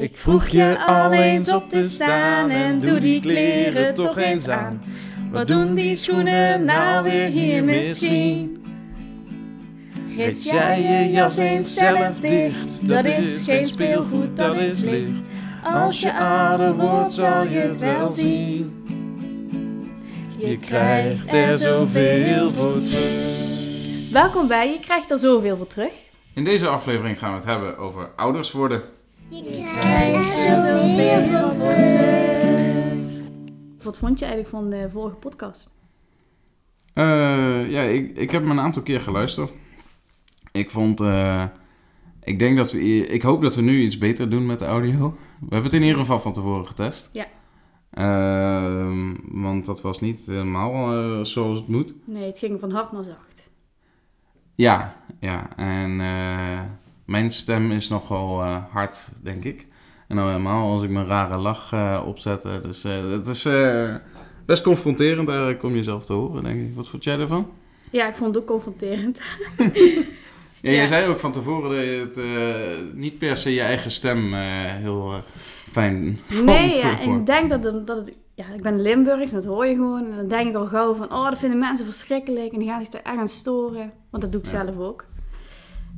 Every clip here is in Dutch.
Ik vroeg je al eens op te staan en doe die kleren toch eens aan. Wat doen die schoenen nou weer hier misschien? Rits jij je jas eens zelf dicht? Dat is geen speelgoed, dat is licht. Als je ouder wordt zal je het wel zien. Je krijgt er zoveel voor terug. Welkom bij Je krijgt er zoveel voor terug. In deze aflevering gaan we het hebben over ouders worden. Je krijgt zoveel terug. Wat vond je eigenlijk van de vorige podcast? Eh, ja, ik, ik heb hem een aantal keer geluisterd. Ik vond, eh, ik denk dat we, ik hoop dat we nu iets beter doen met de audio. We hebben het in ieder geval van tevoren getest. Ja. Ehm, want dat was niet helemaal eh, zoals het moet. Nee, het ging van hard naar zacht. Ja, ja. En eh, mijn stem is nogal eh, hard, denk ik. En nou helemaal als ik mijn rare lach eh, opzet. Dus eh, het is best confronterend eigenlijk om jezelf te horen, denk ik. Wat vond jij ervan? Ja, ik vond het ook confronterend. Ja, Ja. jij zei ook van tevoren dat je het niet per se je eigen stem heel fijn vond. Nee, ja, voor- ik denk dat, het- dat het... Ja, ik ben Limburgs en dat hoor je gewoon. En dan denk ik al gauw van, oh, dat vinden mensen verschrikkelijk. En die gaan zich er echt aan storen. Want dat doe ik Ja. zelf ook.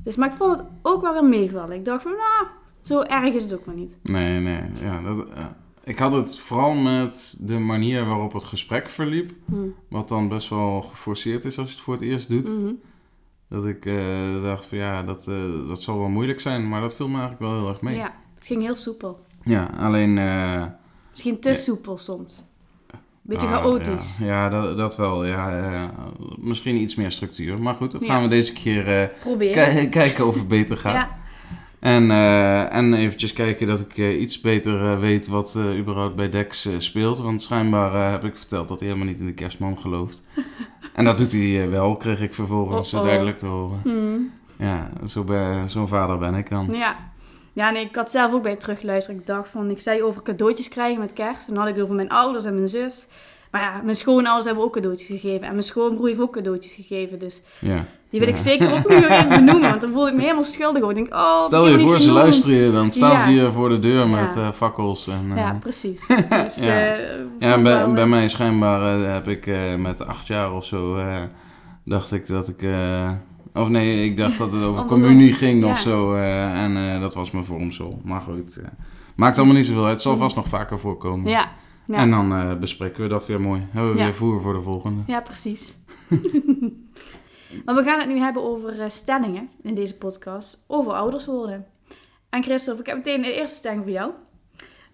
Dus, maar ik vond het ook wel weer meevallen. Ik dacht van, nou, zo erg is het ook maar niet. Nee, nee. Ja, dat, eh, ik had het vooral met de manier waarop het gesprek verliep. Hm. Wat dan best wel geforceerd is als je het voor het eerst doet. Mhm. Dat ik eh, dacht van ja, dat, eh, dat zal wel moeilijk zijn. Maar dat viel me eigenlijk wel heel erg mee. Ja, Ja, het ging heel soepel. alleen... eh, Misschien te Ja. soepel soms. Beetje chaotisch. Ja, ja dat, dat wel. Ja, eh, misschien iets meer structuur. Maar goed, dat Ja. gaan we deze keer eh, Proberen. ki- kijken of het beter gaat. Ja, En, eh, en eventjes kijken dat ik iets beter weet wat überhaupt bij Dex speelt. Want schijnbaar heb ik verteld dat hij helemaal niet in de kerstman gelooft. en dat doet hij wel, kreeg ik vervolgens Oh, oh. duidelijk te horen. Hm. Ja, zo zo'n vader ben ik dan. Ja. Ja, nee, ik had zelf ook bij het terugluisteren. Ik dacht van, ik zei over cadeautjes krijgen met kerst. En dan had ik het over mijn ouders en mijn zus. Maar ja, mijn schoonouders hebben ook cadeautjes gegeven. En mijn schoonbroer heeft ook cadeautjes gegeven. Dus Ja. die wil ik zeker ook nu nog even benoemen. Want dan voel ik me helemaal schuldig. Ik denk, oh, Stel je voor, ze luisteren je, dan staan Ja. ze hier voor de deur met eh, fakkels. En, eh, Ja, precies. Dus, Ja. eh, Ja, bij, bij eh, mij schijnbaar eh, heb ik eh, met acht jaar of zo, eh, dacht ik dat ik... of nee, ik dacht dat het over communie ging ja. of zo. eh, en eh, dat was mijn vormsel. Maar goed, eh, maakt allemaal niet zoveel uit. Het zal vast nog vaker voorkomen. Ja, ja. En dan bespreken we dat weer mooi. Hebben we Ja. weer voer voor de volgende. ja precies. maar we gaan het nu hebben over stellingen in deze podcast. Over ouders worden. En Christophe, ik heb meteen de eerste stelling voor jou.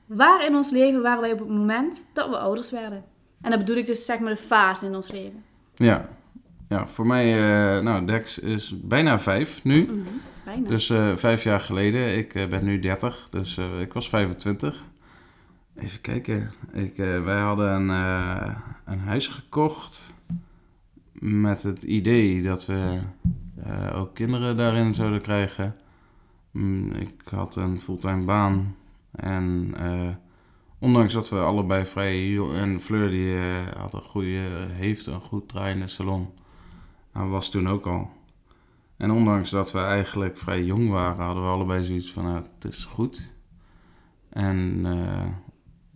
Waar in ons leven waren wij op het moment dat we ouders werden? En dat bedoel ik dus zeg maar de fase in ons leven. Ja, ja voor mij, eh, nou, Dex is bijna vijf nu. Mhm, Bijna. Dus eh, vijf jaar geleden. Ik eh, ben nu 30, dus ik was 25. Even kijken. Ik, wij hadden een, een huis gekocht met het idee dat we ook kinderen daarin zouden krijgen. Mm, ik had een fulltime baan en ondanks dat we allebei vrij jong en Fleur die had een goede, heeft een goed draaiende salon. Hij was toen ook al. En ondanks dat we eigenlijk vrij jong waren, hadden we allebei zoiets van, nou, het is goed. En eh,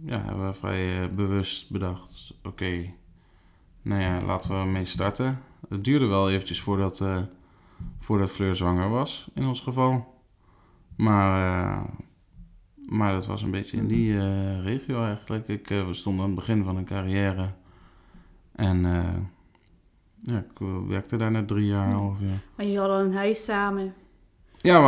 ja, hebben we vrij eh, bewust bedacht, oké, nou ja, laten we ermee starten. Het duurde wel eventjes voordat, eh, voordat Fleur zwanger was, in ons geval. Maar, maar dat was een beetje in die regio eigenlijk. Ik, we stonden aan het begin van een carrière. En ja, ik eh, werkte daar net drie jaar ongeveer. Maar jullie hadden een huis samen. Ja, de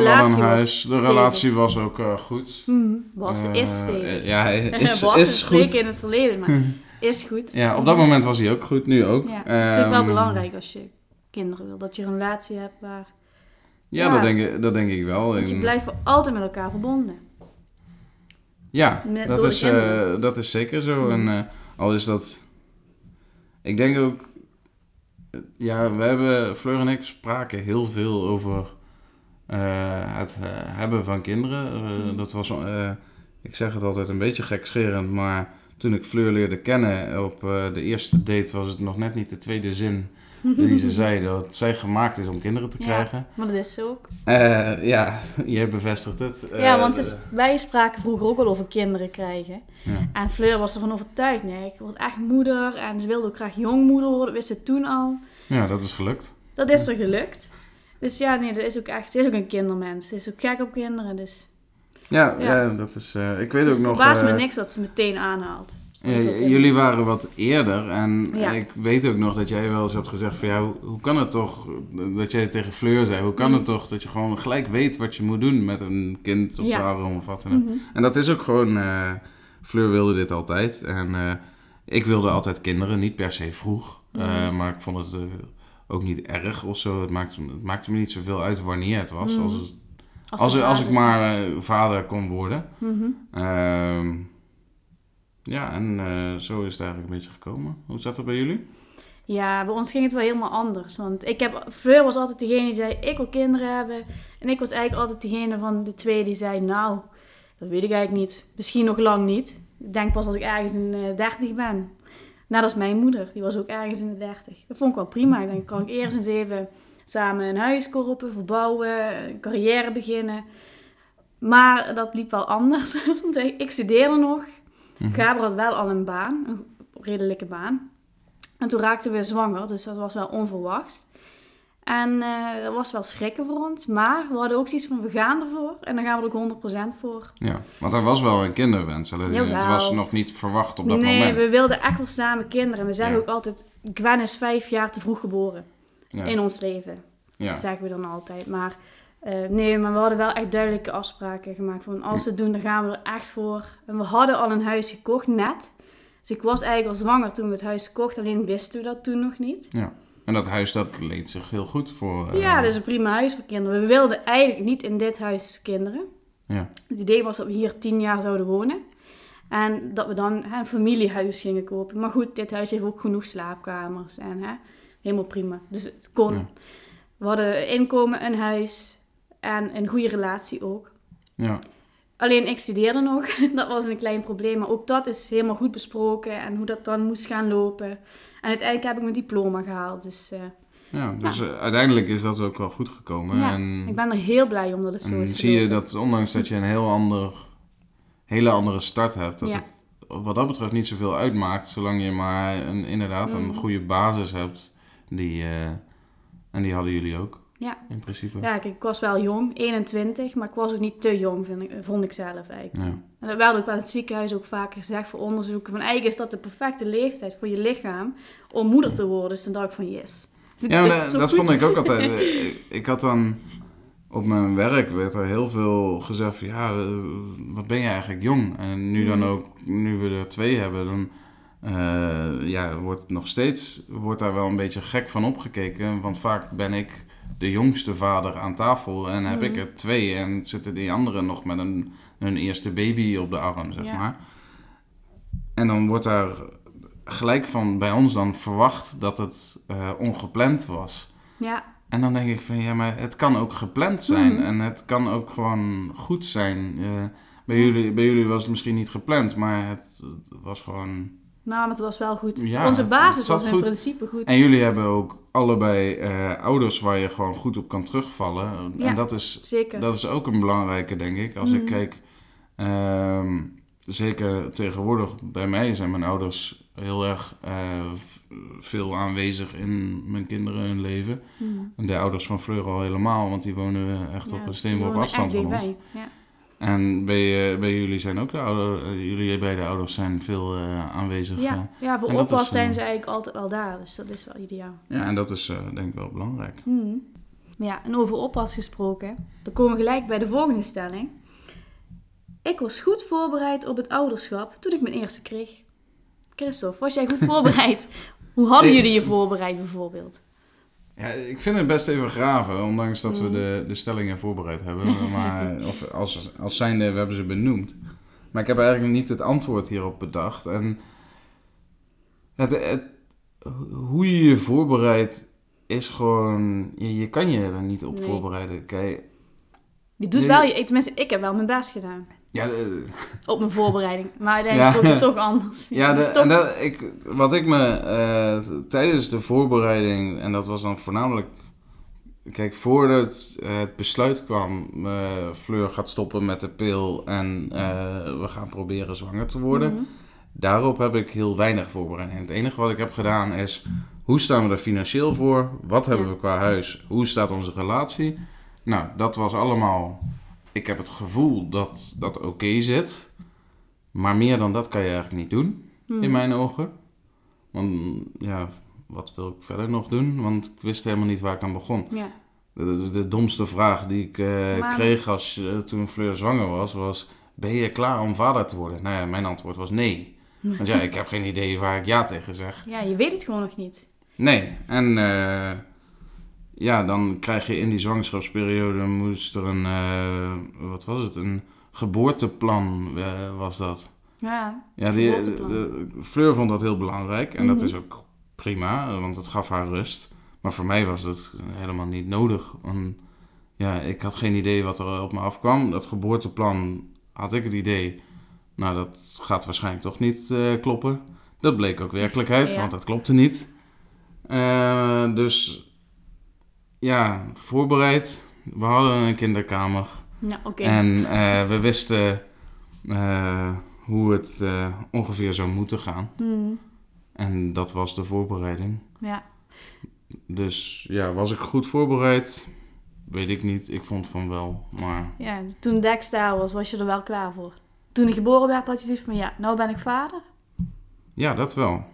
we hadden een huis. De stevig. relatie was ook eh, goed. Mhm, was, is stevig. eh, ja, is, was is spreken goed. in het verleden, maar is goed. Ja, op dat moment was hij ook goed, nu ook. Ja, dat is natuurlijk wel Ehm, belangrijk als je kinderen wil. Dat je een relatie hebt waar... Ja, Ja. Dat, denk ik, dat denk ik wel. Want je En- blijft voor altijd met elkaar verbonden. Ja, Met- dat, is, dat is zeker zo. En Mm. eh, al is dat... Ik denk ook... Ja, we hebben... Fleur en ik spraken heel veel over eh, het eh, hebben van kinderen. Eh, Mm. Dat was... ik zeg het altijd een beetje gekscherend, maar toen ik Fleur leerde kennen op de eerste date was het nog net niet de tweede zin die ze zei dat zij gemaakt is om kinderen te Ja. krijgen. Maar dat is ze ook. Eh, ja, jij bevestigt het. ja, Eh, want het is- wij spraken vroeger ook al over kinderen krijgen. ja. En Fleur was ervan overtuigd. Nee, ik word echt moeder. En ze wilde ook graag jongmoeder worden. Dat wist ze toen al. ja, dat is gelukt. Dat is er gelukt. Dus ja, nee, dat is ook echt... Ze is ook een kindermens. Ze is ook gek op kinderen. Dus, Ja, Ja. ja. dat is... eh, ik weet dus ook het nog... verbaast me niks dat ze meteen aanhaalt. Jullie waren wat eerder en Ja. ik weet ook nog dat jij wel eens hebt gezegd van ja, hoe, hoe kan het toch, dat jij tegen Fleur zei, hoe kan Mm. het toch dat je gewoon gelijk weet wat je moet doen met een kind of Ja. daarom of wat dan ook. Mhm. En dat is ook gewoon, eh, Fleur wilde dit altijd en eh, ik wilde altijd kinderen, niet per se vroeg, eh, Mhm. maar ik vond het ook niet erg of zo. Het maakte, het maakte me niet zoveel uit wanneer het was, Mhm. als, het- Als, als, de als ik maar vader kon worden. Mhm. Ja, en eh, zo is het eigenlijk een beetje gekomen. Hoe zat dat bij jullie? Ja, bij ons ging het wel helemaal anders. Want ik heb, Fleur was altijd degene die zei, ik wil kinderen hebben. En ik was eigenlijk altijd degene van de twee die zei, nou, dat weet ik eigenlijk niet. Misschien nog lang niet. Ik denk pas als ik ergens in de 30 ben. Net als mijn moeder, die was ook ergens in de 30. Dat vond ik wel prima. Ik denk, kan ik eerst eens even samen een huis kopen, verbouwen, een carrière beginnen. Maar dat liep wel anders. Ik studeerde nog. Mhm. Gabriel had wel al een baan, een redelijke baan. En toen raakten we zwanger, dus dat was wel onverwachts. En eh, dat was wel schrikken voor ons. Maar we hadden ook zoiets van, we gaan ervoor. En dan gaan we er ook 100% voor. Ja, want er was wel een kinderwens. Alleen het was nog niet verwacht op dat nee, moment. we wilden echt wel samen kinderen. We zeggen Ja. ook altijd, Gwen is vijf jaar te vroeg geboren Ja, in ons leven. ja. zeggen we dan altijd. Maar eh, nee, maar we hadden wel echt duidelijke afspraken gemaakt. Van als we het doen, dan gaan we er echt voor. En we hadden al een huis gekocht, net. Dus ik was eigenlijk al zwanger toen we het huis kochten. Alleen wisten we dat toen nog niet. ja. En dat huis, dat leent zich heel goed voor... eh, Ja, dat is een prima huis voor kinderen. We wilden eigenlijk niet in dit huis kinderen. Ja, Het idee was dat we hier tien jaar zouden wonen. En dat we dan hè, een familiehuis gingen kopen. Maar goed, dit huis heeft ook genoeg slaapkamers. En hè, helemaal prima. Dus het kon. Ja. We hadden inkomen, een huis en een goede relatie ook. ja. Alleen ik studeerde nog. Dat was een klein probleem. Maar ook dat is helemaal goed besproken. En hoe dat dan moest gaan lopen. En uiteindelijk heb ik mijn diploma gehaald. Dus eh, ja dus eh, uiteindelijk is dat ook wel goed gekomen. ja, en ik ben er heel blij om dat het zo en is zie je dat ondanks dat je een heel ander, hele andere start hebt, dat Ja. het wat dat betreft niet zoveel uitmaakt, zolang je maar een, inderdaad een Mhm. goede basis hebt. Die, eh, en die hadden jullie ook, Ja. in principe. Ja, kijk, ik was wel jong, 21. Maar ik was ook niet te jong, vind ik, vond ik zelf eigenlijk. Ja. En dat werd ook bij het ziekenhuis ook vaker gezegd voor onderzoeken. Van eigenlijk is dat de perfecte leeftijd voor je lichaam om moeder te worden. Dus dan dacht ik van yes. Ja, dat, vond ik ook altijd. Ik, had dan op mijn werk werd er heel veel gezegd van ja, eh, wat ben je eigenlijk jong? En nu dan Mhm. ook, nu we er twee hebben, dan eh, ja, wordt het nog steeds wordt daar wel een beetje gek van opgekeken. Want vaak ben ik de jongste vader aan tafel en heb Mhm. ik er twee en zitten die anderen nog met een, hun eerste baby op de arm, zeg Ja. maar. En dan wordt daar gelijk van bij ons dan verwacht dat het eh, ongepland was. Ja, En dan denk ik van ja, maar het kan ook gepland zijn Mhm. en het kan ook gewoon goed zijn. Eh, bij, jullie, bij jullie was het misschien niet gepland, maar het, het was gewoon. Nou, maar het was wel goed. Ja, Onze basis was in goed. principe goed. En jullie hebben ook allebei eh, ouders waar je gewoon goed op kan terugvallen. Ja. En dat is, Zeker. dat is ook een belangrijke, denk ik. Als ik Mhm. kijk, ehm, zeker tegenwoordig, bij mij zijn mijn ouders heel erg eh, veel aanwezig in mijn kinderen hun leven. Mhm. En de ouders van Fleur al helemaal, want die wonen echt Ja, op een steenworp afstand van ons. Ja. En bij, eh, bij jullie zijn ook de ouders, jullie beide ouders zijn veel eh, aanwezig. eh. Ja, ja, voor oppas zijn eh, ze eigenlijk altijd wel daar. Dus dat is wel ideaal. ja, en dat is eh, denk ik wel belangrijk. Maar ja, en over oppas gesproken, dan komen we gelijk bij de volgende stelling. Ik was goed voorbereid op het ouderschap toen ik mijn eerste kreeg. Christophe, was jij goed voorbereid? Hoe hadden jullie je voorbereid bijvoorbeeld? Ja, ik vind het best even graven, ondanks dat we Mm. de, de stellingen voorbereid hebben. Maar, of als, als zijnde, we hebben ze benoemd. Maar ik heb eigenlijk niet het antwoord hierop bedacht. En het, het, hoe je je voorbereidt is gewoon... Je, je kan je er niet op Nee. voorbereiden. Kijk, Je doet wel, je, tenminste ik heb wel mijn best gedaan. Ja, de- op mijn voorbereiding. Maar uiteindelijk Ja. wordt het toch anders. ja de, en dat, ik, wat ik me eh, tijdens de voorbereiding, en dat was dan voornamelijk, kijk, voordat het besluit kwam, eh, Fleur gaat stoppen met de pil en eh, we gaan proberen zwanger te worden. Mhm. Daarop heb ik heel weinig voorbereiding. Het enige wat ik heb gedaan is, hoe staan we er financieel voor? Wat hebben Ja. we qua huis? Hoe staat onze relatie? Nou, dat was allemaal... Ik heb het gevoel dat dat oké zit. Maar meer dan dat kan je eigenlijk niet doen, in mijn ogen. Want ja, wat wil ik verder nog doen? Want ik wist helemaal niet waar ik aan begon. Ja. Dat is de domste vraag die ik eh, Maar- kreeg als, eh, toen Fleur zwanger was, was... Ben je klaar om vader te worden? Nou ja, mijn antwoord was nee. Want ja, ik heb geen idee waar ik ja tegen zeg. ja, je weet het gewoon nog niet. Nee, en eh, ja, dan krijg je in die zwangerschapsperiode moest er een, eh, wat was het, een geboorteplan eh, was dat. Ja, Ja, die, de, Fleur vond dat heel belangrijk en dat Mhm. is ook prima, want het gaf haar rust. Maar voor mij was dat helemaal niet nodig. Want ja, ik had geen idee wat er op me afkwam. Dat geboorteplan had ik het idee, nou dat gaat waarschijnlijk toch niet eh, kloppen. Dat bleek ook werkelijkheid, Ja. want dat klopte niet. Eh, dus ja, voorbereid. We hadden een kinderkamer. oké. En eh, we wisten eh, hoe het eh, ongeveer zou moeten gaan. Mhm. En dat was de voorbereiding. Ja. Dus ja, was ik goed voorbereid? Weet ik niet. Ik vond van wel. Maar ja, toen Dex daar was, was je er wel klaar voor. Toen hij geboren werd, had je zoiets van, ja, nou ben ik vader. ja, dat wel.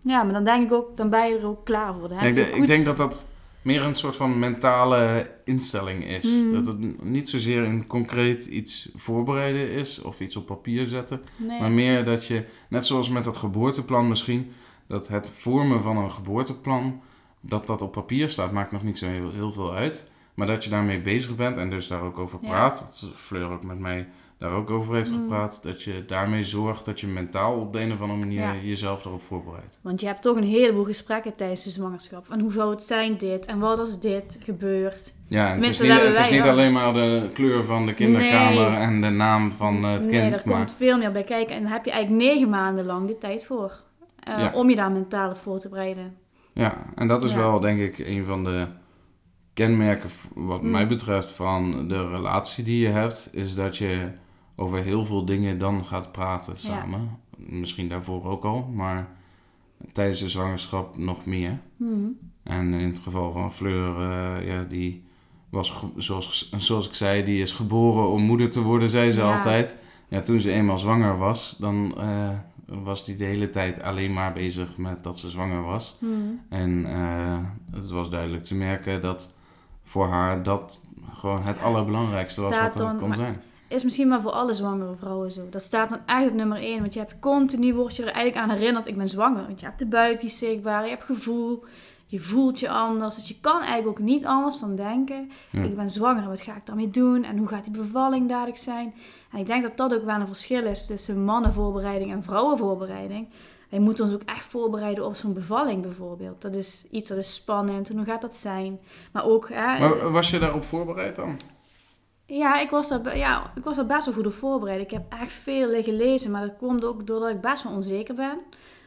Ja, maar dan denk ik ook, dan ben je er ook klaar voor. Ja, heb ik, ik denk dat dat meer een soort van mentale instelling is. Mhm. Dat het niet zozeer een concreet iets voorbereiden is of iets op papier zetten. Nee. Maar meer dat je, net zoals met dat geboorteplan misschien, dat het vormen van een geboorteplan, dat dat op papier staat, maakt nog niet zo heel, heel veel uit. Maar dat je daarmee bezig bent en dus daar ook over Ja. praat, dat Fleur ook met mij daar ook over heeft Mm. gepraat, dat je daarmee zorgt dat je mentaal op de een of andere manier Ja. jezelf erop voorbereidt. Want je hebt toch een heleboel gesprekken tijdens de zwangerschap. En hoe zou het zijn dit? En wat als dit gebeurt? Ja, het is niet, het is alleen maar de kleur van de kinderkamer Nee. en de naam van het nee, kind, daar maar komt veel meer bij kijken. En daar heb je eigenlijk negen maanden lang de tijd voor. eh, Ja. Om je daar mentaal op voor te bereiden. Ja, en dat is Ja. wel denk ik een van de kenmerken, wat Mm. mij betreft, van de relatie die je hebt, is dat je over heel veel dingen dan gaat praten samen. Misschien daarvoor ook al, maar tijdens de zwangerschap nog meer. Mhm. En in het geval van Fleur, eh, ja, die was, zoals, zoals ik zei, die is geboren om moeder te worden, zei ze Ja. altijd. Ja, toen ze eenmaal zwanger was, dan eh, was die de hele tijd alleen maar bezig met dat ze zwanger was. Mhm. En eh, het was duidelijk te merken dat voor haar dat gewoon het allerbelangrijkste was wat er dan- kon maar- zijn. Is misschien maar voor alle zwangere vrouwen zo. Dat staat dan echt op nummer 1. Want je hebt continu, word je er eigenlijk aan herinnerd, ik ben zwanger. Want je hebt de buik die is zichtbaar, je hebt gevoel, je voelt je anders. Dus je kan eigenlijk ook niet anders dan denken, Ja. ik ben zwanger, wat ga ik daarmee doen? En hoe gaat die bevalling dadelijk zijn? En ik denk dat dat ook wel een verschil is tussen mannenvoorbereiding en vrouwenvoorbereiding. Wij moeten ons ook echt voorbereiden op zo'n bevalling bijvoorbeeld. Dat is iets dat is spannend. En hoe gaat dat zijn? Maar ook... Hè, Maar was je daarop voorbereid dan? Ja, ik was, daar, ja, ik was daar best wel goed op voorbereid. Ik heb echt veel liggen lezen, maar dat komt ook doordat ik best wel onzeker ben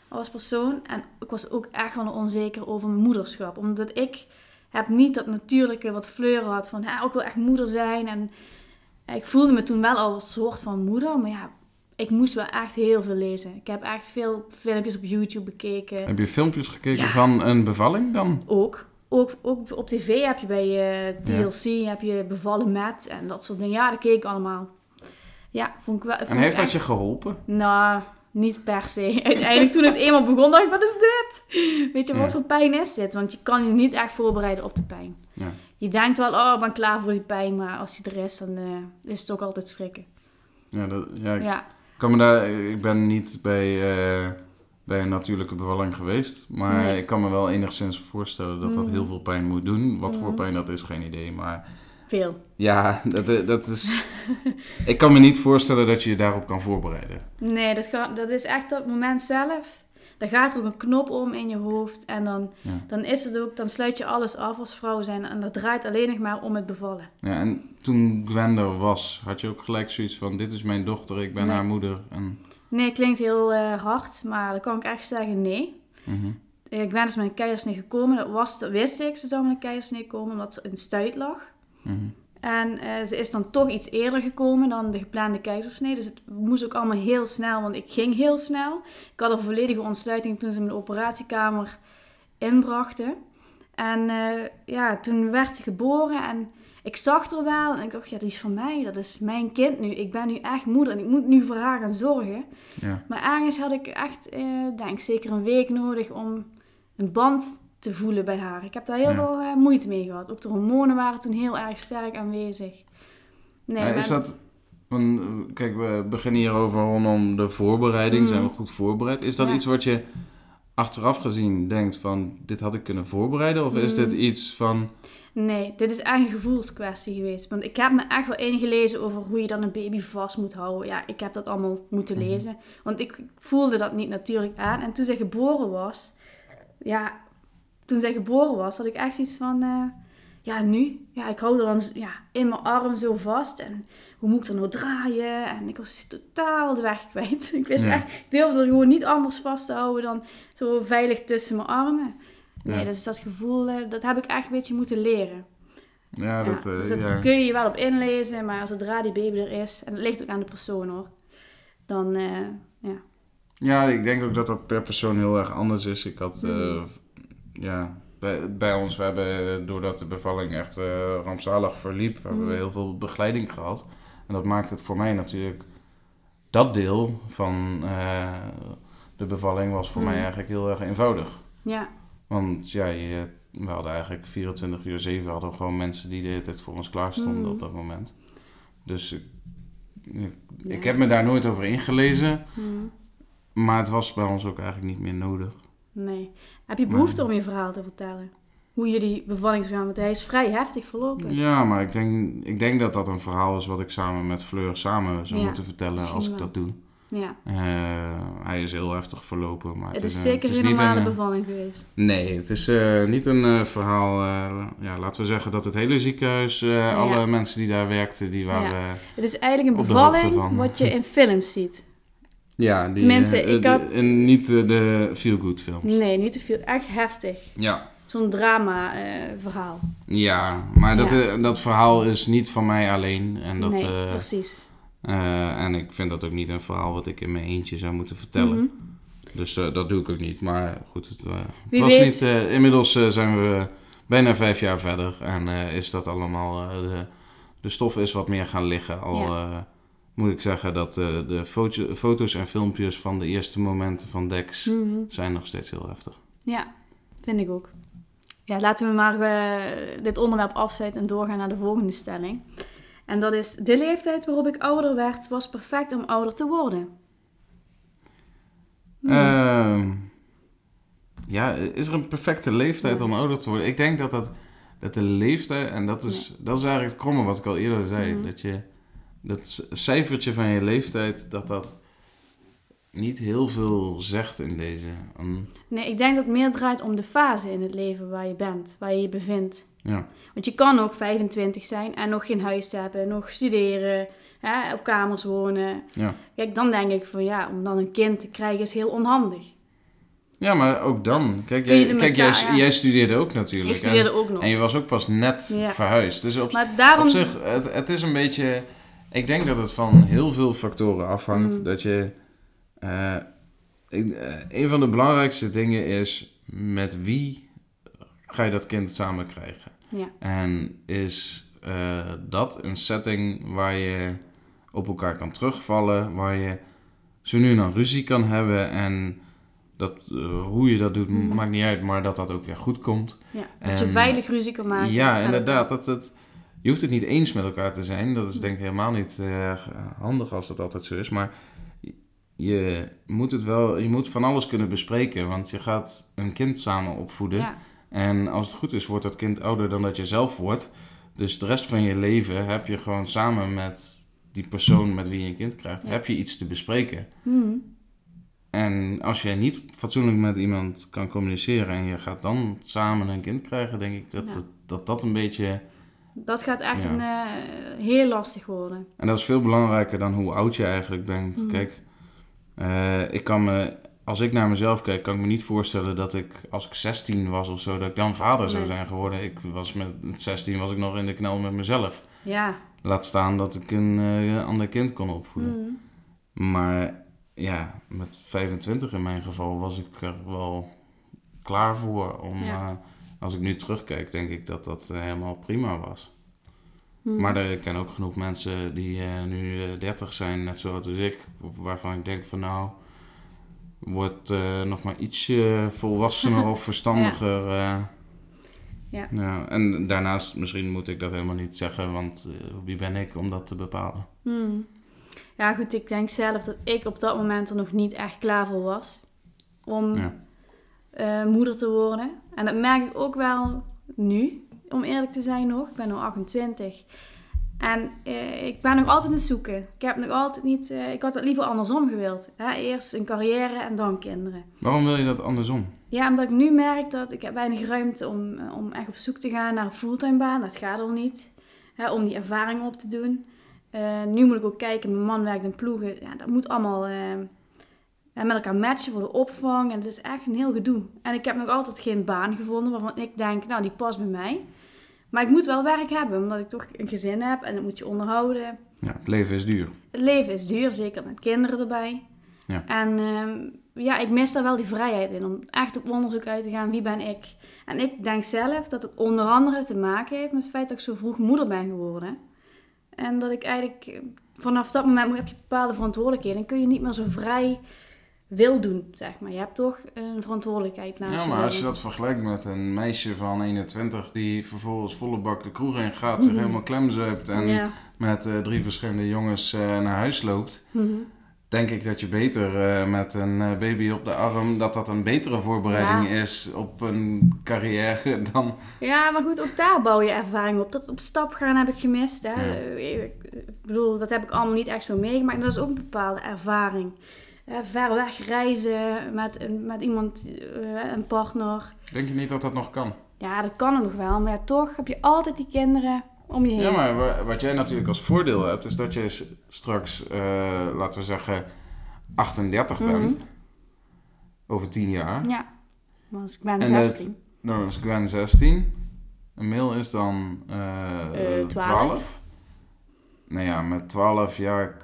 als persoon. En ik was ook echt wel onzeker over mijn moederschap. Omdat ik heb niet dat natuurlijke wat Fleur had van, ja, ik wil echt moeder zijn. En ik voelde me toen wel al een soort van moeder, maar ja, ik moest wel echt heel veel lezen. Ik heb echt veel filmpjes op YouTube bekeken. Heb je filmpjes gekeken Ja. van een bevalling dan? Ook. Ook, ook op tv heb je bij eh, TLC heb je bevallen met en dat soort dingen. Ja, dat keek ik allemaal. Ja, vond ik wel. vond En heeft dat echt- je geholpen? Nou, niet per se. Uiteindelijk toen het eenmaal begon, dacht ik, wat is dit? Weet je, wat voor pijn is dit? Want je kan je niet echt voorbereiden op de pijn. Ja. Je denkt wel, oh, ik ben klaar voor die pijn, maar als die er is, dan eh, is het ook altijd schrikken. Ja, dat, ja, ik, kan me daar, ik ben niet bij, eh, bij een natuurlijke bevalling geweest. Maar Nee. ik kan me wel enigszins voorstellen dat dat heel veel pijn moet doen. Wat voor Mhm. pijn dat is, geen idee. Maar veel. ja, dat, dat is... ik kan me niet voorstellen dat je je daarop kan voorbereiden. Nee, dat, gaat, dat is echt op het moment zelf. dan gaat er ook een knop om in je hoofd. En dan, Ja. dan is het ook, dan sluit je alles af als vrouw zijn. En dat draait alleen nog maar om het bevallen. Ja, en toen Gwen er was, had je ook gelijk zoiets van: dit is mijn dochter, ik ben Nee. haar moeder. En, Nee, klinkt heel eh, hard, maar dan kan ik echt zeggen nee. Mhm. Eh, Gwen is met een keizersnee gekomen. Dat, was, dat wist ik, ze zou met een keizersnee komen, omdat ze in stuit lag. Mhm. En eh, ze is dan toch iets eerder gekomen dan de geplande keizersnee. Dus het moest ook allemaal heel snel, want ik ging heel snel. Ik had een volledige ontsluiting toen ze me de operatiekamer inbrachten. En eh, ja, toen werd ze geboren en ik zag er wel. En ik dacht, ja, die is van mij. Dat is mijn kind nu. Ik ben nu echt moeder en ik moet nu voor haar gaan zorgen. Ja. Maar ergens had ik echt, eh, denk ik, zeker een week nodig om een band te voelen bij haar. Ik heb daar heel Ja. veel eh, moeite mee gehad. Ook de hormonen waren toen heel erg sterk aanwezig. Nee, is maar- dat. want, eh, kijk, we beginnen hier over rondom de voorbereiding. Mhm. Zijn we goed voorbereid? Is dat Ja. iets wat je achteraf gezien denkt van: dit had ik kunnen voorbereiden? Of is Mhm. dit iets van. Nee, dit is echt een gevoelskwestie geweest. Want ik heb me echt wel ingelezen over hoe je dan een baby vast moet houden. Ja, ik heb dat allemaal moeten Mhm. lezen. Want ik voelde dat niet natuurlijk aan. En toen zij geboren was, ja, toen zij geboren was, had ik echt zoiets van, eh, ja, nu, ja, ik hou er dan ja, in mijn arm zo vast. En hoe moet ik er nou draaien? En ik was totaal de weg kwijt. Ik wist Ja. echt, ik durfde er gewoon niet anders vast te houden dan zo veilig tussen mijn armen. Nee, Ja. dus dat gevoel, eh, dat heb ik echt een beetje moeten leren. Ja, dat. eh, dus dat ja. kun je je wel op inlezen, maar zodra die baby er is, en het ligt ook aan de persoon hoor, dan, eh, ja. Ja, ik denk ook dat dat per persoon heel erg anders is. Ik had, Mhm. ja, bij, bij ons, we hebben, doordat de bevalling echt eh, rampzalig verliep, hebben we Mhm. heel veel begeleiding gehad. En dat maakt het voor mij natuurlijk, dat deel van de bevalling was voor Mhm. mij eigenlijk heel erg eenvoudig. Ja, Want ja, je, we hadden eigenlijk 24 uur 7 hadden we gewoon mensen die de hele tijd voor ons klaar stonden Mhm. op dat moment. Dus ik, ik, Ja. ik heb me daar nooit over ingelezen. hm, Maar het was bij ons ook eigenlijk niet meer nodig. nee. Heb je behoefte Maar- om je verhaal te vertellen? Hoe jullie bevalling is gegaan, want hij is vrij heftig verlopen. Ja, maar ik denk, ik denk dat dat een verhaal is wat ik samen met Fleur samen zou Ja, moeten vertellen als ik wel. dat doe. Ja, Eh, hij is heel heftig verlopen. Maar het het, is een- zeker het geen niet normale een, eh, bevalling geweest. Nee, het is eh, niet een eh, verhaal. eh, ja, laten we zeggen dat het hele ziekenhuis, eh, alle mensen die daar werkten, die waren. Ja, Het is eigenlijk een de bevalling wat je in films ziet. ja die, Tenminste, eh, ik de- had- en niet eh, de feel-good films. Nee, niet te veel. Echt heftig. Ja. Zo'n drama eh, verhaal. Ja, maar dat, Ja. eh, dat verhaal is niet van mij alleen. En, dat, nee, eh, precies. Eh, en ik vind dat ook niet een verhaal wat ik in mijn eentje zou moeten vertellen. Mhm. Dus eh, dat doe ik ook niet. Maar goed, het, eh, het was weet- niet. inmiddels zijn we bijna vijf jaar verder. En is dat allemaal. de, de stof is wat meer gaan liggen. Al Ja. moet ik zeggen dat de foto- foto's en filmpjes van de eerste momenten van Dex Mhm. zijn nog steeds heel heftig. Ja, vind ik ook. Ja, laten we maar dit onderwerp afsluiten en doorgaan naar de volgende stelling. En dat is, de leeftijd waarop ik ouder werd, was perfect om ouder te worden. Hmm. Ehm, ja, is er een perfecte leeftijd om ouder te worden? Ik denk dat, dat, dat de leeftijd, en dat is, dat is eigenlijk het kromme wat ik al eerder zei, Mhm. dat je dat cijfertje van je leeftijd, dat dat niet heel veel zegt in deze. Um, Nee, ik denk dat het meer draait om de fase in het leven waar je bent, waar je je bevindt. Ja. Want je kan ook 25 zijn en nog geen huis hebben, nog studeren, hè, op kamers wonen. Ja. Kijk, dan denk ik van ja, om dan een kind te krijgen is heel onhandig. ja, maar ook dan. Kijk, jij, kijk elkaar- jij, ja. jij studeerde ook natuurlijk. Ik studeerde ook en, nog. en je was ook pas net Ja. verhuisd. Dus op, Maar daarom... Op zich, het, het is een beetje. Ik denk dat het van heel veel factoren afhangt. Mm. Dat je. eh, ik- eh, een van de belangrijkste dingen is met wie ga je dat kind samen krijgen. Ja. En is eh, dat een setting waar je op elkaar kan terugvallen, waar je zo nu en dan ruzie kan hebben en dat, eh, hoe je dat doet Mm. maakt niet uit, maar dat dat ook weer goed komt. ja, dat je veilig ruzie kan maken. Ja, inderdaad. Dat je hoeft het niet eens met elkaar te zijn. Dat is denk ik helemaal niet eh, handig als dat altijd zo is. Maar je moet het wel, je moet van alles kunnen bespreken. Want je gaat een kind samen opvoeden. Ja, En als het goed is, wordt dat kind ouder dan dat je zelf wordt. Dus de rest van je leven heb je gewoon samen met die persoon met wie je een kind krijgt, Ja. heb je iets te bespreken. Mhm. En als je niet fatsoenlijk met iemand kan communiceren en je gaat dan samen een kind krijgen, denk ik dat Ja. dat, dat, dat een beetje. Dat gaat echt Ja. een, eh, heel lastig worden. En dat is veel belangrijker dan hoe oud je eigenlijk bent. Mhm. Kijk, eh, ik kan me, als ik naar mezelf kijk, kan ik me niet voorstellen dat ik, als ik 16 was of zo, dat ik dan vader zou zijn geworden. Ik was met 16 was ik nog in de knel met mezelf. Ja. Laat staan dat ik een eh, ander kind kon opvoeden. Mhm. Maar ja, met 25 in mijn geval was ik er wel klaar voor. Om, Ja. eh, als ik nu terugkijk, denk ik dat dat eh, helemaal prima was. Mhm. Maar er- ik ken ook genoeg mensen die nu eh, 30 zijn, net zo oud als ik, waarvan ik denk van nou, wordt eh, nog maar ietsje volwassener of verstandiger. eh. Ja. En daarnaast, misschien moet ik dat helemaal niet zeggen, want eh, wie ben ik om dat te bepalen? Hmm. Ja, goed, ik denk zelf dat ik op dat moment er nog niet echt klaar voor was om Ja. moeder te worden. En dat merk ik ook wel nu, om eerlijk te zijn nog. Ik ben nu 28. En eh, ik ben nog altijd aan het zoeken. Ik heb nog altijd niet... eh, ik had het liever andersom gewild. Hè? Eerst een carrière en dan kinderen. Waarom wil je dat andersom? Ja, omdat ik nu merk dat ik heb weinig ruimte om, eh, om echt op zoek te gaan naar een fulltime baan. Dat gaat al niet. Hè, om die ervaring op te doen. Nu moet ik ook kijken, mijn man werkt in ploegen. Ja, dat moet allemaal met elkaar matchen voor de opvang. En het is echt een heel gedoe. En ik heb nog altijd geen baan gevonden waarvan ik denk, nou die past bij mij. Maar ik moet wel werk hebben, omdat ik toch een gezin heb en dat moet je onderhouden. Ja, het leven is duur. Het leven is duur, zeker met kinderen erbij. Ja. En ehm, ja, ik mis daar wel die vrijheid in om echt op onderzoek uit te gaan. Wie ben ik? En ik denk zelf dat het onder andere te maken heeft met het feit dat ik zo vroeg moeder ben geworden. En dat ik eigenlijk eh, vanaf dat moment heb je bepaalde verantwoordelijkheden. En kun je niet meer zo vrij wil doen, zeg maar. Je hebt toch een verantwoordelijkheid naast Ja, maar als je je. dat vergelijkt met een meisje van 21 die vervolgens volle bak de kroeg in gaat, zich Mhm. helemaal klemzuipt en Ja. met eh, drie verschillende jongens eh, naar huis loopt, Mhm. denk ik dat je beter eh, met een eh, baby op de arm, dat dat een betere voorbereiding Ja. is op een carrière dan... Ja, maar goed, ook daar bouw je ervaring op. Dat op stap gaan heb ik gemist. Hè. Ja. Eh, Ik bedoel, dat heb ik allemaal niet echt zo meegemaakt. En dat is ook een bepaalde ervaring. Eh, ver weg reizen met, met iemand, eh, een partner. Denk je niet dat dat nog kan? Ja, dat kan nog wel. Maar ja, toch heb je altijd die kinderen om je heen. Ja, maar wa- wat jij natuurlijk als voordeel hebt, is dat je straks, eh, laten we zeggen, 38 Mhm. bent. Over 10 jaar. Ja, want ik ben En dat- 16. Dan is Gwen 16. Een mail is dan eh Eh, 12. 12. Nou ja, met 12 jaar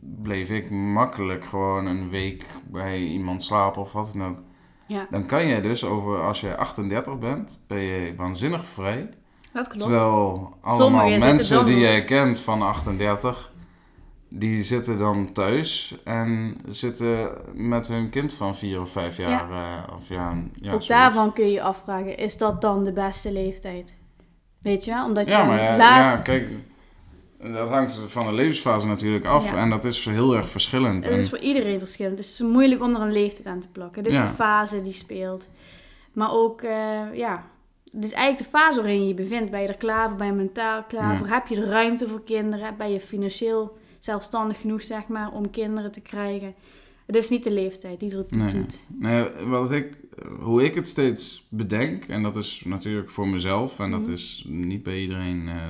bleef ik makkelijk gewoon een week bij iemand slapen of wat dan ook. Ja, Dan kan je dus over, als je 38 bent, ben je waanzinnig vrij. dat klopt. Terwijl allemaal mensen die jij kent van 38, die zitten dan thuis en zitten met hun kind van 4 of 5 jaar. eh, of ja, ja, ook daarvan kun je je afvragen, is dat dan de beste leeftijd? Weet je wel? Omdat je Ja, maar ja, laat... ja, kijk, dat hangt van de levensfase natuurlijk af. Ja. En dat is heel erg verschillend. Het En, is voor iedereen verschillend. Het is moeilijk om er een leeftijd aan te plakken. Dus Ja. de fase die speelt. Maar ook, eh, ja... Het is eigenlijk de fase waarin je je bevindt. Ben je er klaar voor? Ben je mentaal klaar Ja. voor? Heb je de ruimte voor kinderen? Ben je financieel zelfstandig genoeg, zeg maar, om kinderen te krijgen? Het is niet de leeftijd die er Nee. doet. nee, wat ik, hoe ik het steeds bedenk, en dat is natuurlijk voor mezelf, en dat Mhm. is niet bij iedereen, eh,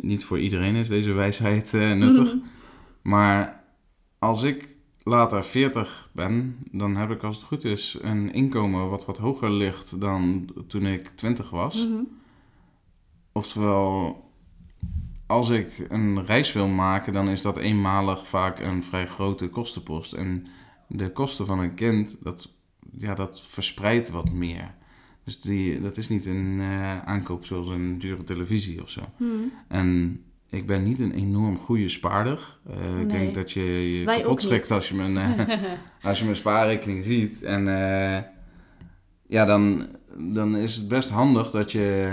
niet- voor iedereen is deze wijsheid eh, nuttig. Mhm. Maar als ik later 40 ben, dan heb ik als het goed is een inkomen wat wat hoger ligt dan toen ik 20 was. Mhm. Oftewel, als ik een reis wil maken, dan is dat eenmalig vaak een vrij grote kostenpost. En de kosten van een kind, dat, ja, dat verspreidt wat meer. Dus die, dat is niet een eh, aankoop zoals een dure televisie of zo. Mhm. En ik ben niet een enorm goede spaarder. Eh, Ik denk dat je je Wij kapot schrikt als je mijn, eh, als je mijn spaarrekening ziet. En ja, dan, dan is het best handig dat je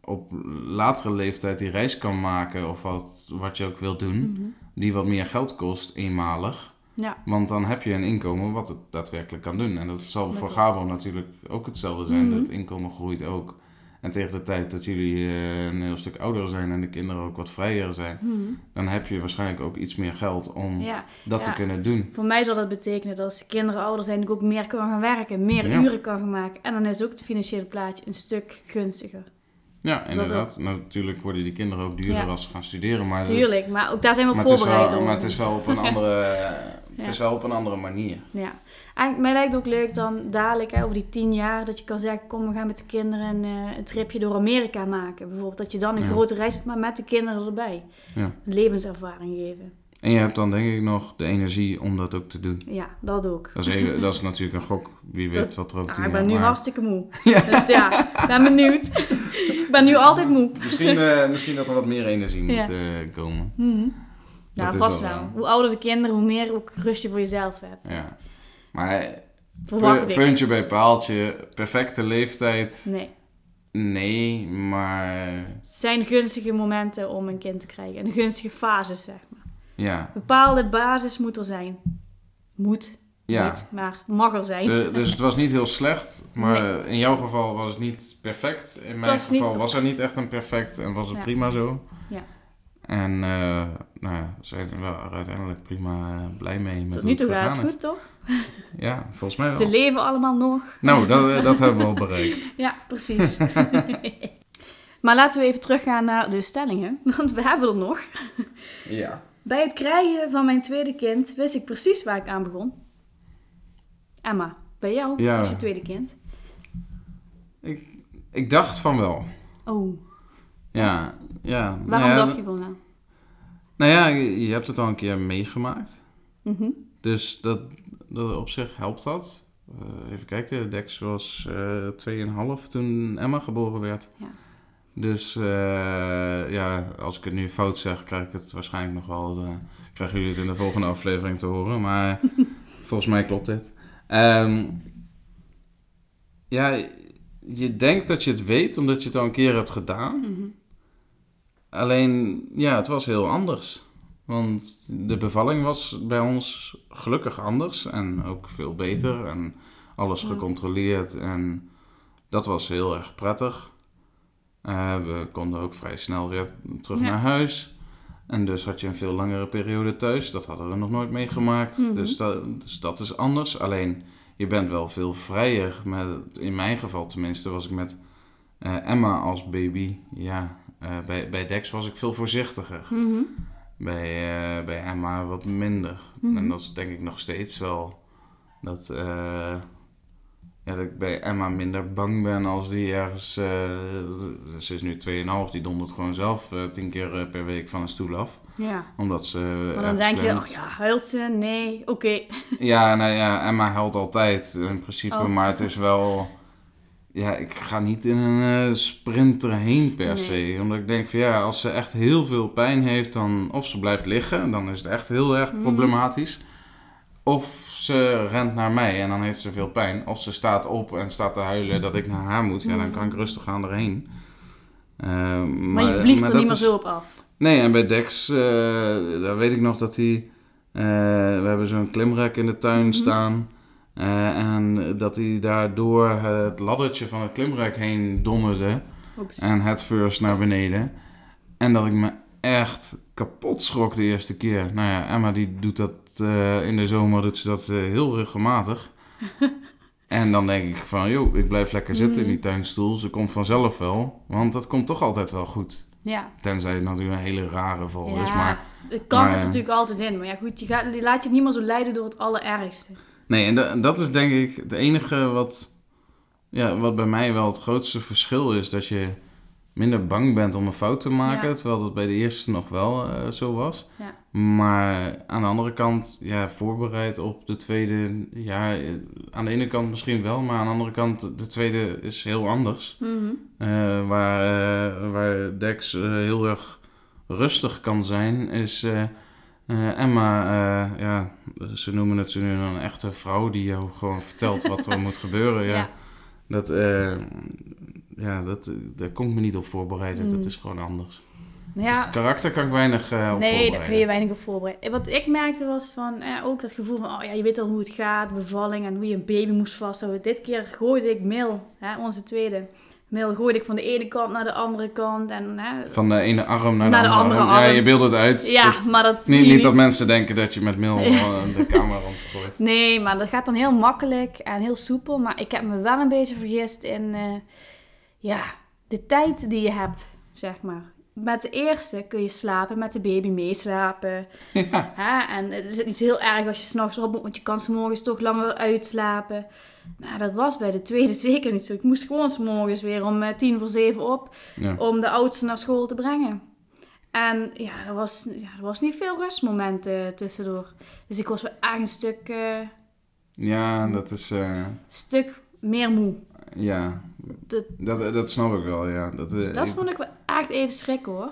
op latere leeftijd die reis kan maken. Of wat, wat je ook wilt doen. Mhm. Die wat meer geld kost, eenmalig. Ja. Want dan heb je een inkomen wat het daadwerkelijk kan doen. En dat zal voor. Gabo natuurlijk ook hetzelfde zijn. Mhm. Dat inkomen groeit ook. En tegen de tijd dat jullie eh, een heel stuk ouder zijn en de kinderen ook wat vrijer zijn, Mhm. dan heb je waarschijnlijk ook iets meer geld om Ja, dat ja. te kunnen doen. voor mij zal dat betekenen dat als de kinderen ouder zijn, ik ook meer kan gaan werken, meer Ja. uren kan gaan maken. En dan is ook het financiële plaatje een stuk gunstiger. Ja, inderdaad. Natuurlijk worden die kinderen ook duurder Ja. als ze gaan studeren, maar, Tuurlijk, maar ook daar zijn we voorbereid op. maar het is wel op een andere, het is wel op een andere manier. Ja. En mij lijkt het ook leuk dan dadelijk, hè, over die tien jaar, dat je kan zeggen, kom we gaan met de kinderen een, eh, een tripje door Amerika maken. Bijvoorbeeld dat je dan een Ja. grote reis doet, maar met de kinderen erbij. Ja. Een levenservaring geven. En je hebt dan denk ik nog de energie om dat ook te doen. Ja, dat ook. Dat is, even- dat is natuurlijk een gok. Wie weet Dat- wat er over Ah, tien ik jaar... ben nu maar- hartstikke moe. Dus ja, ik ben benieuwd. ik ben nu altijd moe. Misschien, eh, misschien dat er wat meer energie Ja. moet eh, komen. Mhm. Dat Ja, vast wel, wel. eh, Hoe ouder de kinderen, hoe meer ook rust je voor jezelf hebt. Ja. Maar pu- ik. puntje bij paaltje, perfecte leeftijd, Nee. nee, maar Het zijn gunstige momenten om een kind te krijgen. En gunstige fases, zeg maar. Ja. bepaalde basis moet er zijn. Moet. ja. Maar mag er zijn. De- dus het was niet heel slecht, maar in jouw geval was het niet perfect. In mijn was geval was er niet echt een perfect en was het Ja. prima zo. Ja. En uh, nou ja, zijn er wel uiteindelijk prima eh, blij mee met Tot nu toe gaat het goed, toch? Ja, volgens mij Ze wel. leven allemaal nog. Nou, dat, eh, dat hebben we al bereikt. Ja, precies. maar laten we even teruggaan naar de stellingen, want we hebben er nog. Ja. Bij het krijgen van mijn tweede kind wist ik precies waar ik aan begon. Emma, bij jou Ja. als je tweede kind. Ik dacht van wel. Oh, Ja, ja. waarom nou ja, dacht je van wel? Nou ja, je, hebt het al een keer meegemaakt. Mhm. Dus dat, dat op zich helpt dat. Eh, even kijken, Dex was eh 2,5 toen Emma geboren werd. Ja. Dus eh, ja, als ik het nu fout zeg, krijg ik het waarschijnlijk nog wel. eh, krijgen jullie het in de volgende aflevering te horen. Maar volgens mij klopt dit. Ehm, ja, je denkt dat je het weet omdat je het al een keer hebt gedaan. Mhm. Alleen, ja, het was heel anders. Want de bevalling was bij ons gelukkig anders en ook veel beter en alles gecontroleerd en dat was heel erg prettig. Eh, we konden ook vrij snel weer terug Ja. naar huis. En dus had je een veel langere periode thuis. Dat hadden we nog nooit meegemaakt. Mhm. dus, dat, dus dat is anders. Alleen, je bent wel veel vrijer. Met, in mijn geval tenminste was ik met eh, Emma als baby. Ja, eh, bij, bij Dex was ik veel voorzichtiger. Mhm. Bij, bij Emma wat minder. Mhm. En dat is denk ik nog steeds wel. Dat, ja, dat ik bij Emma minder bang ben als die ergens... eh, ze is nu 2,5, die dondert gewoon zelf eh, tien keer eh, per week van een stoel af. Ja, Omdat ze maar dan denk je, oh ja, huilt ze? Nee, oké. Ja, nou ja, Emma huilt altijd in principe, Oh. maar het is wel... Ja, ik ga niet in een sprint erheen per Nee. se. Omdat ik denk van ja, als ze echt heel veel pijn heeft, dan... Of ze blijft liggen, dan is het echt heel erg Mhm. problematisch. Of ze rent naar mij en dan heeft ze veel pijn. Of ze staat op en staat te huilen dat ik naar haar moet. Ja, dan kan ik rustig aan erheen. Eh, maar, Maar, je vliegt maar er niet meer zo op af. Nee, en bij Dex, eh, daar weet ik nog dat hij... eh, we hebben zo'n klimrek in de tuin Mhm. staan. en dat hij daardoor het laddertje van het klimrek heen donderde. En het first naar beneden. En dat ik me echt kapot schrok de eerste keer. Nou ja, Emma die doet dat eh, in de zomer doet ze dat eh, heel regelmatig. en dan denk ik van, joh, ik blijf lekker zitten in die Mhm. tuinstoel. Ze komt vanzelf wel. Want dat komt toch altijd wel goed. Ja. Tenzij het natuurlijk een hele rare val is. Ja, Maar de kans zit er eh, natuurlijk altijd in. Maar ja, goed, je, gaat, je laat je niet meer zo leiden door het allerergste. nee, en da- dat is denk ik het enige wat, ja, wat bij mij wel het grootste verschil is. Dat je minder bang bent om een fout te maken. Ja. Terwijl dat bij de eerste nog wel eh, zo was. Ja. Maar aan de andere kant, ja, voorbereid op de tweede. Ja, eh, aan de ene kant misschien wel. Maar aan de andere kant, de tweede is heel anders. Mhm. Eh, waar, waar Dex heel erg rustig kan zijn, is Emma, ja, ze noemen het ze nu een echte vrouw die jou gewoon vertelt wat er moet gebeuren. Ja, Ja. Dat, ja dat, daar kon ik me niet op voorbereiden. Dat Mm. is gewoon anders. Nou Dus ja, het karakter kan ik weinig eh, op nee, daar kun je weinig op voorbereiden. Wat ik merkte was van, eh, ook dat gevoel van, oh ja, je weet al hoe het gaat, bevalling en hoe je een baby moest vasthouden. Dit keer gooide ik Mil, hè, onze tweede, Mil gooide ik van de ene kant naar de andere kant. En, hè, Van de ene arm naar, Naar de de andere, arm. Ja, je beeldt het uit. ja, Dat- maar dat niet, dat mensen denken dat je met mil eh, de camera rondgooit. Nee, maar dat gaat dan heel makkelijk en heel soepel. Maar ik heb me wel een beetje vergist in eh, ja, de tijd die je hebt, zeg maar. Met de eerste kun je slapen, met de baby meeslapen. Ja. Hè? En het is niet zo heel erg als je s'nachts op moet, want je kan 's morgens toch langer uitslapen. Nou, dat was bij de tweede zeker niet zo. Ik moest gewoon 's morgens weer om eh, tien voor zeven op Ja. om de oudste naar school te brengen. En ja, er was, ja, er was niet veel rustmomenten tussendoor. Dus ik was wel echt een stuk... eh, ja, dat is... eh, stuk meer moe. Ja, Dat, dat, dat snap ik wel, ja. Dat, eh, dat ik- vond ik wel echt even schrikken hoor.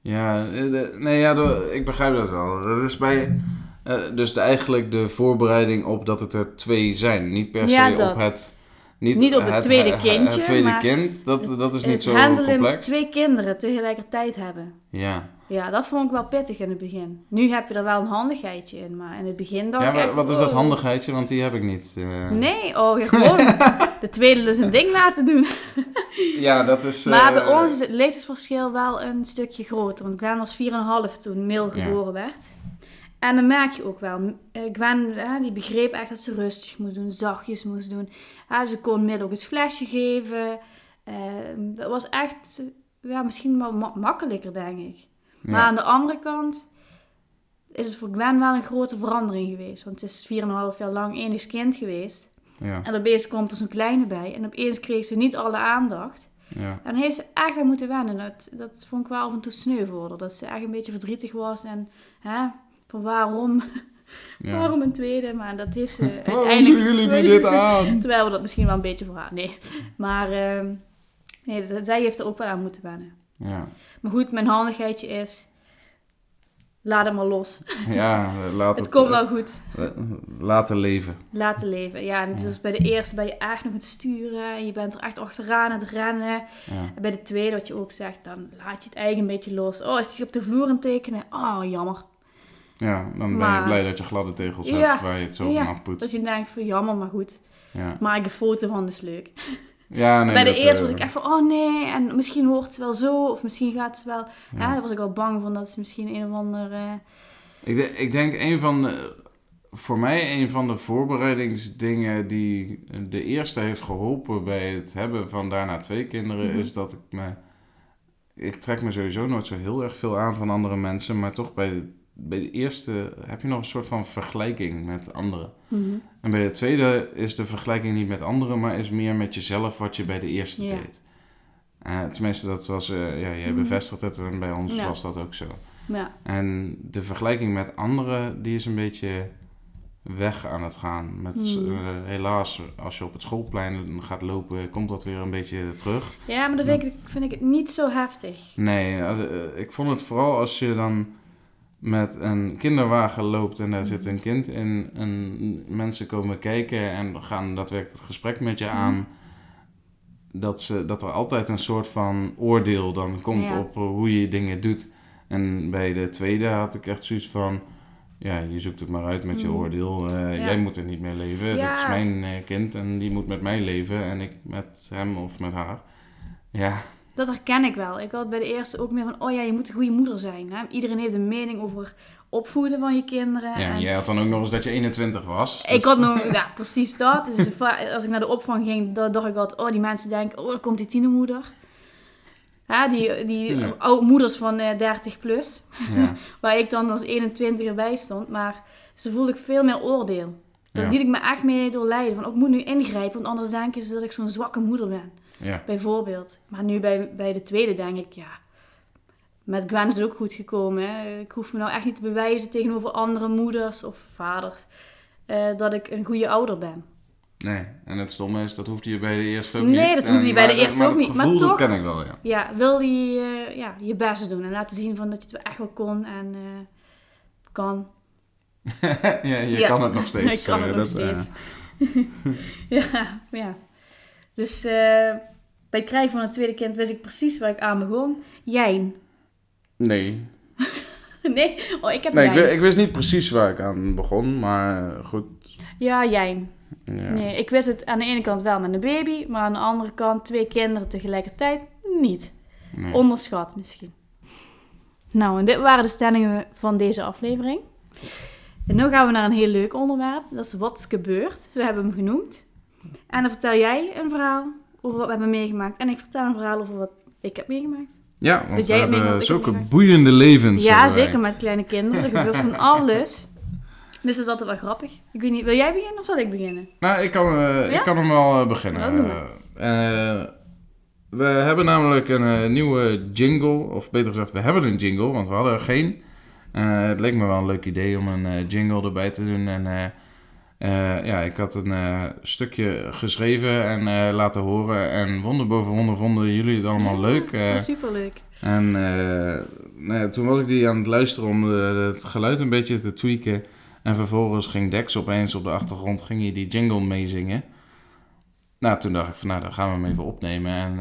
Ja, eh, de- nee, ja, de- ik begrijp dat wel. Dat is bij... eh, dus de, eigenlijk de voorbereiding op dat het er twee zijn. Niet per se Ja, op het... Niet op het tweede het- kindje, Het tweede kind, dat, dat is niet zo handelen complex. twee kinderen tegelijkertijd hebben. Ja. Ja, dat vond ik wel pittig in het begin. Nu heb je er wel een handigheidje in, maar in het begin dacht ja, maar echt, wat is dat oh. handigheidje? Want die heb ik niet. eh. Nee, oh, gewoon de tweede dus een ding laten doen. Ja, dat is... Maar bij eh, ons is het leeftijdsverschil wel een stukje groter. Want Gwen was 4,5 toen Mil Ja. geboren werd. En dan merk je ook wel. eh, Gwen die begreep echt dat ze rustig moest doen, zachtjes moest doen. Ze kon Mil ook het flesje geven. Dat was echt ja, misschien wel ma- makkelijker, denk ik. Ja. Maar aan de andere kant is het voor Gwen wel een grote verandering geweest. Want het is 4,5 jaar lang enig kind geweest. Ja, En opeens komt er zo'n kleine bij. En opeens kreeg ze niet alle aandacht. ja. En heeft ze echt aan moeten wennen. Dat, dat vond ik wel af en toe sneu. Dat ze echt een beetje verdrietig was. En hè, van waarom, ja. waarom een tweede? Maar dat is ze Waarom uiteindelijk... doen jullie nu dit aan? Terwijl we dat misschien wel een beetje voor haar... Nee. Maar ehm, nee, zij heeft er ook wel aan moeten wennen. Ja, Maar goed, mijn handigheidje is... Laat het maar los. ja laat Het het, komt eh, wel goed. laten leven. Laten leven. Ja, en dus bij de eerste ben je echt nog aan het sturen. En je bent er echt achteraan aan het rennen. Ja, En bij de tweede, wat je ook zegt, dan laat je het eigen een beetje los. Oh, is hij op de vloer aan tekenen? Oh, jammer. ja dan ben je blij dat je gladde tegels Ja, hebt waar je het zo van afpoetst. Dat je denkt van jammer, maar goed. Ja, Maak een foto van, dat is leuk. Ja nee, bij de eerste eh, was ik echt van, oh nee, en misschien hoort het wel zo. Of misschien gaat het wel... Ja, ja. daar was ik wel bang van dat ze misschien een of ander... eh, Ik, de- ik denk een van de, voor mij een van de voorbereidingsdingen die de eerste heeft geholpen bij het hebben van daarna twee kinderen, Mhm. is dat ik me. Ik trek me sowieso nooit zo heel erg veel aan van andere mensen, maar toch bij de, bij de eerste heb je nog een soort van vergelijking met anderen. mhm. En bij de tweede is de vergelijking niet met anderen, maar is meer met jezelf wat je bij de eerste Ja. deed. Eh, tenminste, dat was, eh, ja, jij Mhm. bevestigt het en bij ons Ja. was dat ook zo. Ja, En de vergelijking met anderen, die is een beetje weg aan het gaan. Met, Hmm. eh, helaas, als je op het schoolplein gaat lopen, komt dat weer een beetje terug. ja maar dan vind ik, vind ik het niet zo heftig. Nee, ik vond het vooral als je dan met een kinderwagen loopt en daar zit een kind in en mensen komen kijken en gaan daadwerkelijk het gesprek met je Mhm. aan. Dat, ze, dat er altijd een soort van oordeel dan komt Ja. op hoe je dingen doet. En bij de tweede had ik echt zoiets van, ja, je zoekt het maar uit met je Mhm. oordeel. Eh, Ja. Jij moet er niet meer leven. Ja. Dit is mijn eh, kind en die moet met mij leven en ik met hem of met haar. Ja, Dat herken ik wel. Ik had bij de eerste ook meer van, oh ja, je moet een goede moeder zijn. Hè? Iedereen heeft een mening over opvoeden van je kinderen. Ja, en jij had dan ook nog eens dat je 21 was. Ik dus- had nog, ja, precies dat. Dus als ik naar de opvang ging, dan dacht ik altijd, oh, die mensen denken, oh, daar komt die tienermoeder. Ja, die, die Ja. oude moeders van eh 30 plus, Ja, waar ik dan als 21 erbij stond. Maar ze voelde ik veel meer oordeel. Daar Ja. liet ik me echt mee door leiden. Van, oh, ik moet nu ingrijpen, want anders denken ze dat ik zo'n zwakke moeder ben. Ja, Bijvoorbeeld. Maar nu bij, bij de tweede denk ik, ja, met Gwen is het ook goed gekomen. Hè? Ik hoef me nou echt niet te bewijzen tegenover andere moeders of vaders eh, dat ik een goede ouder ben. nee. En het stomme is, dat hoefde je bij de eerste ook niet. Nee, dat hoefde je bij de eerste ook niet, maar toch- dat ken ik wel, ja. Ja, wil je eh, ja, je best doen en laten zien van dat je het wel echt wel kon en eh, kan. ja, je Ja. kan het nog steeds. Ik kan het nog dat, steeds. ja, ja. Dus eh, bij het krijgen van het tweede kind wist ik precies waar ik aan begon. Jij. nee. nee? Oh, ik heb Nee, ik, wist niet precies waar ik aan begon, maar eh, goed. Ja, jij. Ja. Nee, ik wist het aan de ene kant wel met een baby, maar aan de andere kant twee kinderen tegelijkertijd niet. Nee. Onderschat misschien. Nou, en dit waren de stellingen van deze aflevering. En nu gaan we naar een heel leuk onderwerp. Dat is wat is gebeurd. Zo hebben we hem genoemd. En dan vertel jij een verhaal over wat we hebben meegemaakt. En ik vertel een verhaal over wat ik heb meegemaakt. Ja, want we jij zulke boeiende levens. Ja, wij. zeker met kleine kinderen. Er gebeurt van alles. Dus dat is altijd wel grappig. Ik weet niet, wil jij beginnen of zal ik beginnen? Nou, ik kan, eh, Ja? ik kan hem wel eh, beginnen. Eh, we hebben namelijk een nieuwe jingle, of beter gezegd, we hebben een jingle, want we hadden er geen. Het leek me wel een leuk idee om een jingle erbij te doen. En eh, ja, ik had een eh, stukje geschreven en eh, laten horen. En wonder boven wonder vonden jullie het allemaal leuk. Ja, superleuk. En nou ja, toen was ik die aan het luisteren om het geluid een beetje te tweaken. En vervolgens ging Dex opeens op de achtergrond, ging hij die jingle meezingen. Nou, toen dacht ik van, nou, dan gaan we hem even opnemen. En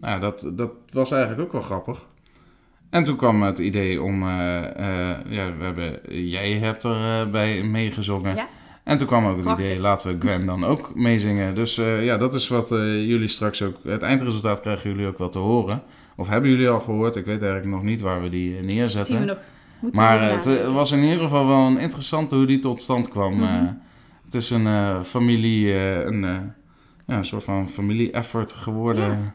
nou, dat, dat was eigenlijk ook wel grappig. En toen kwam het idee om, ja, we hebben, jij hebt er bij meegezongen. Ja. En toen kwam ook het Prachtig. idee, laten we Gwen dan ook meezingen. Dus eh, ja, dat is wat eh, jullie straks ook... Het eindresultaat krijgen jullie ook wel te horen. Of hebben jullie al gehoord? Ik weet eigenlijk nog niet waar we die zien we neerzetten. nog. Moeten Maar we eh, het was in ieder geval wel een interessante hoe die tot stand kwam. Mhm. het is een familie, een, ja, een soort van familie-effort geworden. Ja.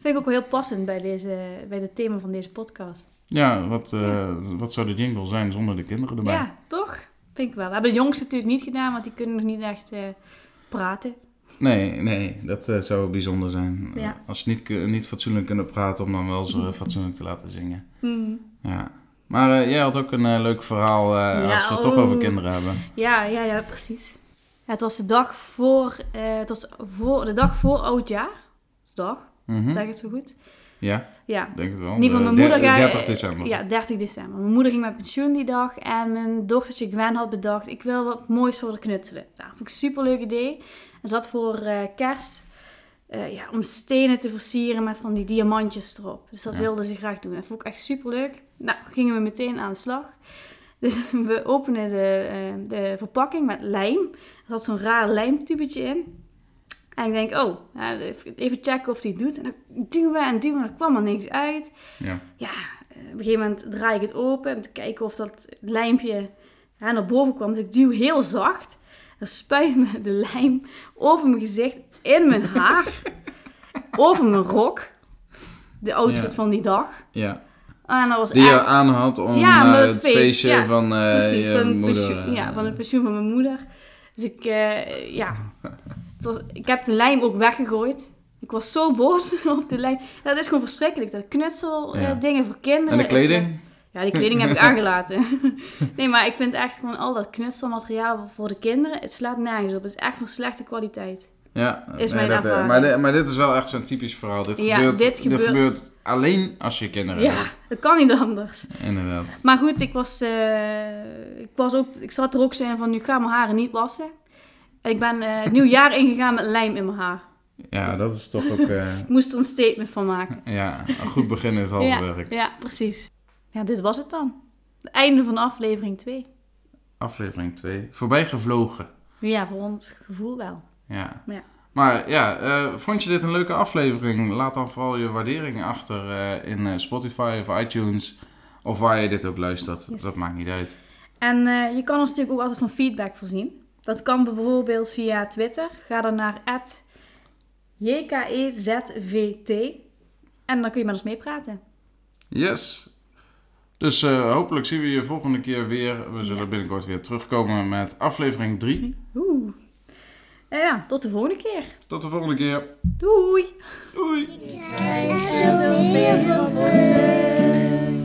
Vind ik ook wel heel passend bij, deze, bij het thema van deze podcast. Ja, wat, eh, wat zou de jingle zijn zonder de kinderen erbij? Ja, toch? Vind ik wel. We hebben de jongste natuurlijk niet gedaan, want die kunnen nog niet echt eh, praten. Nee, nee, dat eh, zou bijzonder zijn. Ja. Eh, als ze niet, niet fatsoenlijk kunnen praten, om dan wel zo fatsoenlijk te laten zingen. Mhm. Ja. Maar jij had ook een leuk verhaal Ja, als we het toch oh. over kinderen hebben. Ja, ja, ja, precies. Ja, het was de dag voor, het was voor, de dag voor oudjaar. Dag, Mhm. zeg ik het zo goed? Ja, Ja. denk het wel. In ieder geval, mijn moeder... der- ga- 30 december. Ja, 30 december. Mijn moeder ging met pensioen die dag en mijn dochtertje Gwen had bedacht, ik wil wat moois voor de knutselen. Nou, vond ik een superleuk idee. En zat voor eh, kerst, eh, ja, om stenen te versieren met van die diamantjes erop. Dus dat Ja. wilde ze graag doen. Dat vond ik echt superleuk. Nou, gingen we meteen aan de slag. Dus we openen de, eh, de verpakking met lijm. Er zat zo'n raar lijmtubetje in. En ik denk, oh, even checken of die het doet. En dan duwen en duwen, er kwam er niks uit Ja. ja, eh, op een gegeven moment draai ik het open om te kijken of dat lijmpje ja, naar boven kwam. Dus ik duw heel zacht. Dan spuit me de lijm over mijn gezicht, in mijn haar, over mijn rok. De outfit Ja. van die dag. ja. En dat was Die je aan had om Ja, eh, het het feest, feestje ja, van eh Precies, je van moeder. pensioen, ja, van het pensioen van mijn moeder. Dus ik, ja, was, ik heb de lijm ook weggegooid. Ik was zo boos op de lijm. Ja, dat is gewoon verschrikkelijk. Dat knutsel eh, Ja. dingen voor kinderen. En de kleding? ja, die kleding heb ik aangelaten. nee, maar ik vind echt gewoon al dat knutselmateriaal voor de kinderen, het slaat nergens op. Het is echt van slechte kwaliteit. Ja, Is mijn dat, eh, maar, dit- maar dit is wel echt zo'n typisch verhaal. Dit, Ja, gebeurt, dit dit, gebeurt- alleen als je kinderen Ja, hebt. dat kan niet anders. Inderdaad. Maar goed, ik was, eh, ik was ook, ik zat er ook zo in van, nu ga mijn haren niet wassen. En ik ben eh, het nieuw jaar ingegaan met lijm in mijn haar. Ja, dat is toch ook... eh, Ik moest er een statement van maken. ja, een goed begin is half Ja, werk. ja, precies. Ja, dit was het dan. Het einde van aflevering 2. Aflevering 2. Voorbij gevlogen. Ja, voor ons gevoel wel. Ja. Ja. Maar ja, eh, vond je dit een leuke aflevering? Laat dan vooral je waardering achter in Spotify of iTunes. Of waar je dit ook luistert. Yes. Dat maakt niet uit. En je kan ons natuurlijk ook altijd van feedback voorzien. Dat kan bijvoorbeeld via Twitter. Ga dan naar JKEZVT. En dan kun je met ons meepraten. Yes. Dus eh, hopelijk zien we je volgende keer weer. We zullen Ja. binnenkort weer terugkomen met aflevering 3. Oeh. En ja, tot de volgende keer. Tot de volgende keer. Doei! Doei! Krijg je zoveel van terug.